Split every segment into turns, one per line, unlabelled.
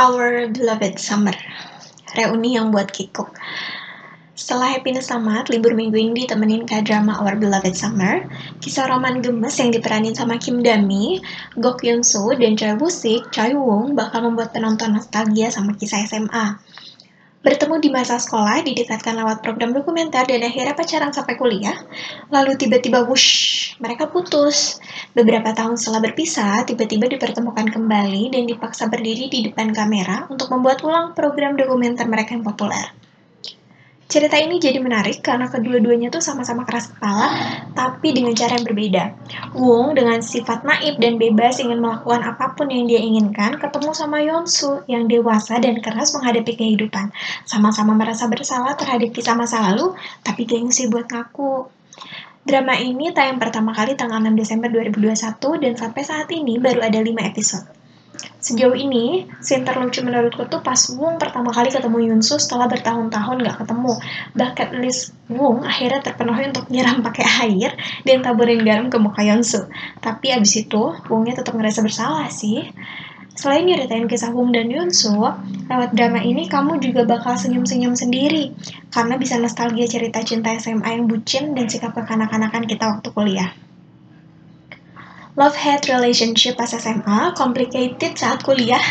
Our Beloved Summer. Reuni yang buat kikuk. Setelah happiness tamat, libur minggu ini ditemenin ke drama Our Beloved Summer, kisah roman gemes yang diperanin sama Kim Dami, Gok Yoon Soo, dan Choi Woo Sik, Choi Woong bakal membuat penonton nostalgia sama kisah SMA. Bertemu di masa sekolah, didekatkan lewat program dokumenter dan akhirnya pacaran sampai kuliah. Lalu tiba-tiba wush, mereka putus. Beberapa tahun setelah berpisah, tiba-tiba dipertemukan kembali dan dipaksa berdiri di depan kamera untuk membuat ulang program dokumenter mereka yang populer. Cerita ini jadi menarik karena kedua-duanya tuh sama-sama keras kepala, tapi dengan cara yang berbeda. Wong dengan sifat naif dan bebas ingin melakukan apa pun yang dia inginkan, ketemu sama Yonsu yang dewasa dan keras menghadapi kehidupan. Sama-sama merasa bersalah terhadap kisah masa lalu, tapi gengsi buat ngaku. Drama ini tayang pertama kali tanggal 6 Desember 2021 dan sampai saat ini baru ada 5 episode. Sejauh ini, scene terlucu menurutku tuh pas Wong pertama kali ketemu Yunsu setelah bertahun-tahun gak ketemu. Bahkan list Wong akhirnya terpenuhi untuk nyiram pakai air dan taburin garam ke muka Yunsu. Tapi abis itu, Wongnya tetap ngerasa bersalah sih. Selain nyeritain kisah Wong dan Yunsu, lewat drama ini kamu juga bakal senyum-senyum sendiri karena bisa nostalgia cerita cinta SMA yang bucin dan sikap kekanak-kanakan kita waktu kuliah love-hate relationship pas SMA, complicated saat kuliah,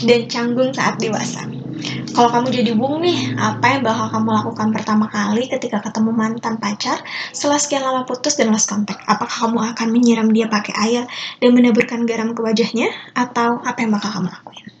dan canggung saat dewasa. Kalau kamu jadi bung nih, apa yang bakal kamu lakukan pertama kali ketika ketemu mantan pacar setelah sekian lama putus dan lost contact? Apakah kamu akan menyiram dia pakai air dan menaburkan garam ke wajahnya? Atau apa yang bakal kamu lakuin?